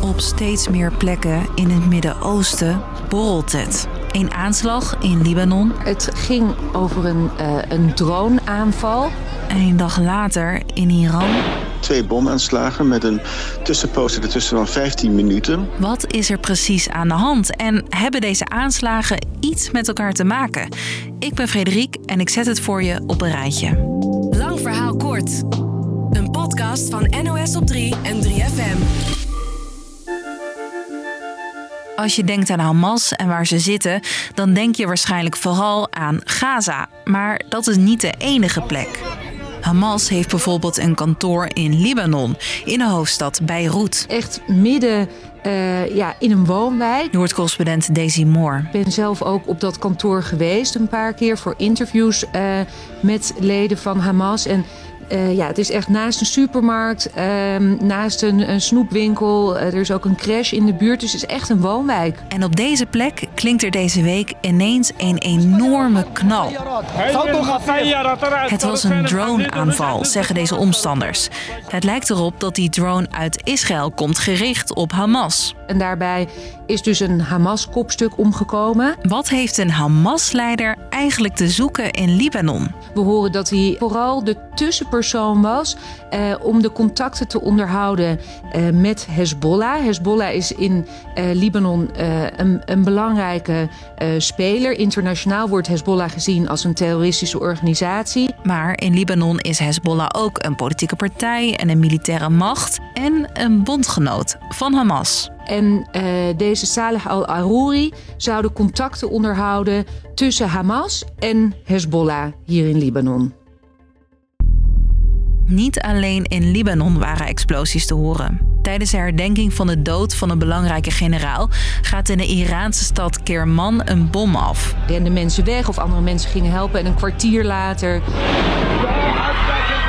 Op steeds meer plekken in het Midden-Oosten borrelt het. Een aanslag in Libanon. Het ging over een, uh, een droneaanval. Een dag later in Iran. Twee bomaanslagen met een tussenpoos ertussen van 15 minuten. Wat is er precies aan de hand en hebben deze aanslagen iets met elkaar te maken? Ik ben Frederik en ik zet het voor je op een rijtje. Lang verhaal kort. Een podcast van NOS op 3 en 3FM. Als je denkt aan Hamas en waar ze zitten, dan denk je waarschijnlijk vooral aan Gaza. Maar dat is niet de enige plek. Hamas heeft bijvoorbeeld een kantoor in Libanon, in de hoofdstad Beirut. Echt midden uh, ja, in een woonwijk. Noord-correspondent Daisy Moore. Ik ben zelf ook op dat kantoor geweest een paar keer voor interviews uh, met leden van Hamas. En uh, ja, het is echt naast een supermarkt, uh, naast een, een snoepwinkel. Uh, er is ook een crash in de buurt, dus het is echt een woonwijk. En op deze plek klinkt er deze week ineens een enorme knal. Het was een droneaanval, zeggen deze omstanders. Het lijkt erop dat die drone uit Israël komt, gericht op Hamas. En daarbij is dus een Hamas-kopstuk omgekomen. Wat heeft een Hamas-leider eigenlijk te zoeken in Libanon? We horen dat hij vooral de tussenpersoon was eh, om de contacten te onderhouden eh, met Hezbollah. Hezbollah is in eh, Libanon eh, een, een, belangrijke eh, speler. Internationaal wordt Hezbollah gezien als een terroristische organisatie. Maar in Libanon is Hezbollah ook een politieke partij en een militaire macht en een bondgenoot van Hamas. En uh, deze Saleh al-Arouri zouden contacten onderhouden tussen Hamas en Hezbollah hier in Libanon. Niet alleen in Libanon waren explosies te horen. Tijdens de herdenking van de dood van een belangrijke generaal gaat in de Iraanse stad Kerman een bom af. Renden mensen weg of andere mensen gingen helpen en een kwartier later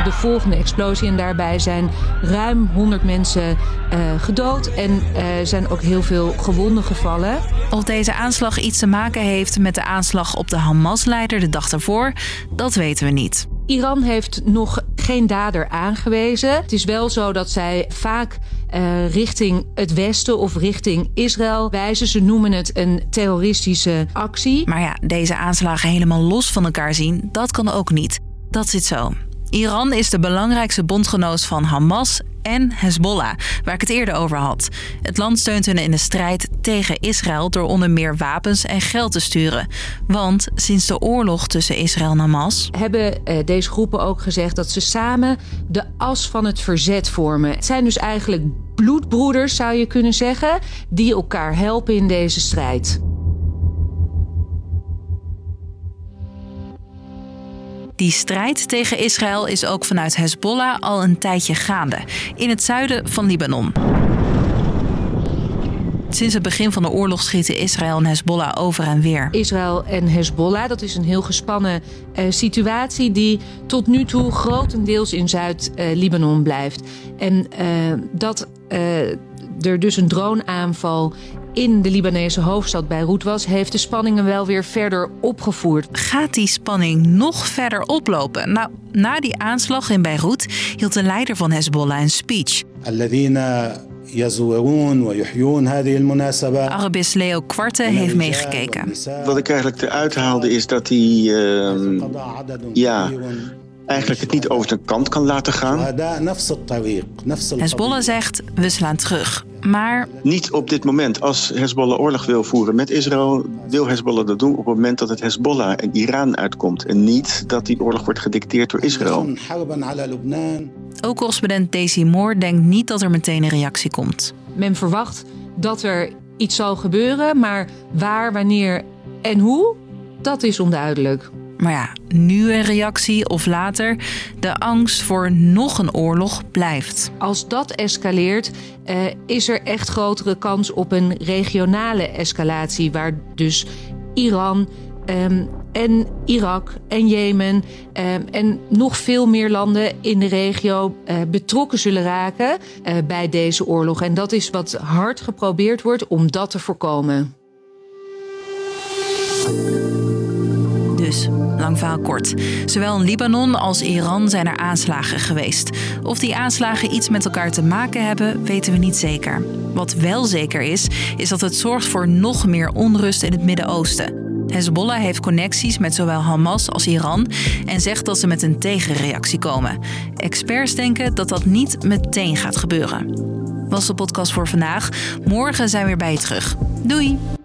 de volgende explosie. En daarbij zijn ruim 100 mensen uh, gedood en uh, zijn ook heel veel gewonden gevallen. Of deze aanslag iets te maken heeft met de aanslag op de Hamas-leider de dag daarvoor, dat weten we niet. Iran heeft nog geen dader aangewezen. Het is wel zo dat zij vaak uh, richting het Westen of richting Israël wijzen. Ze noemen het een terroristische actie. Maar ja, deze aanslagen helemaal los van elkaar zien, dat kan ook niet. Dat zit zo. Iran is de belangrijkste bondgenoot van Hamas en Hezbollah, waar ik het eerder over had. Het land steunt hun in de strijd tegen Israël door onder meer wapens en geld te sturen. Want sinds de oorlog tussen Israël en Hamas. hebben uh, deze groepen ook gezegd dat ze samen de as van het verzet vormen. Het zijn dus eigenlijk bloedbroeders, zou je kunnen zeggen, die elkaar helpen in deze strijd. Die strijd tegen Israël is ook vanuit Hezbollah al een tijdje gaande, in het zuiden van Libanon. Sinds het begin van de oorlog schieten Israël en Hezbollah over en weer. Israël en Hezbollah, dat is een heel gespannen uh, situatie die tot nu toe grotendeels in Zuid-Libanon blijft. En uh, dat er dus een droneaanval in de Libanese hoofdstad Beirut was, heeft de spanningen wel weer verder opgevoerd. Gaat die spanning nog verder oplopen? Nou, na die aanslag in Beirut hield de leider van Hezbollah een speech. Arabist Leo Kwarte heeft meegekeken. Wat ik eigenlijk eruit haalde is dat hij uh, ja, eigenlijk het niet over de kant kan laten gaan. Hezbollah zegt, we slaan terug. Maar... Niet op dit moment. Als Hezbollah oorlog wil voeren met Israël... wil Hezbollah dat doen op het moment dat het Hezbollah en Iran uitkomt. En niet dat die oorlog wordt gedicteerd door Israël. Ook correspondent Daisy Moore denkt niet dat er meteen een reactie komt. Men verwacht dat er iets zal gebeuren... maar waar, wanneer en hoe, dat is onduidelijk. Maar ja, nu een reactie of later, de angst voor nog een oorlog blijft. Als dat escaleert, uh, is er echt grotere kans op een regionale escalatie, waar dus Iran um, en Irak en Jemen um, en nog veel meer landen in de regio uh, betrokken zullen raken uh, bij deze oorlog. En dat is wat hard geprobeerd wordt om dat te voorkomen. Dus Lang verhaal kort. Zowel in Libanon als Iran zijn er aanslagen geweest. Of die aanslagen iets met elkaar te maken hebben, weten we niet zeker. Wat wel zeker is, is dat het zorgt voor nog meer onrust in het Midden-Oosten. Hezbollah heeft connecties met zowel Hamas als Iran en zegt dat ze met een tegenreactie komen. Experts denken dat dat niet meteen gaat gebeuren. Was de podcast voor vandaag. Morgen zijn we weer bij je terug. Doei!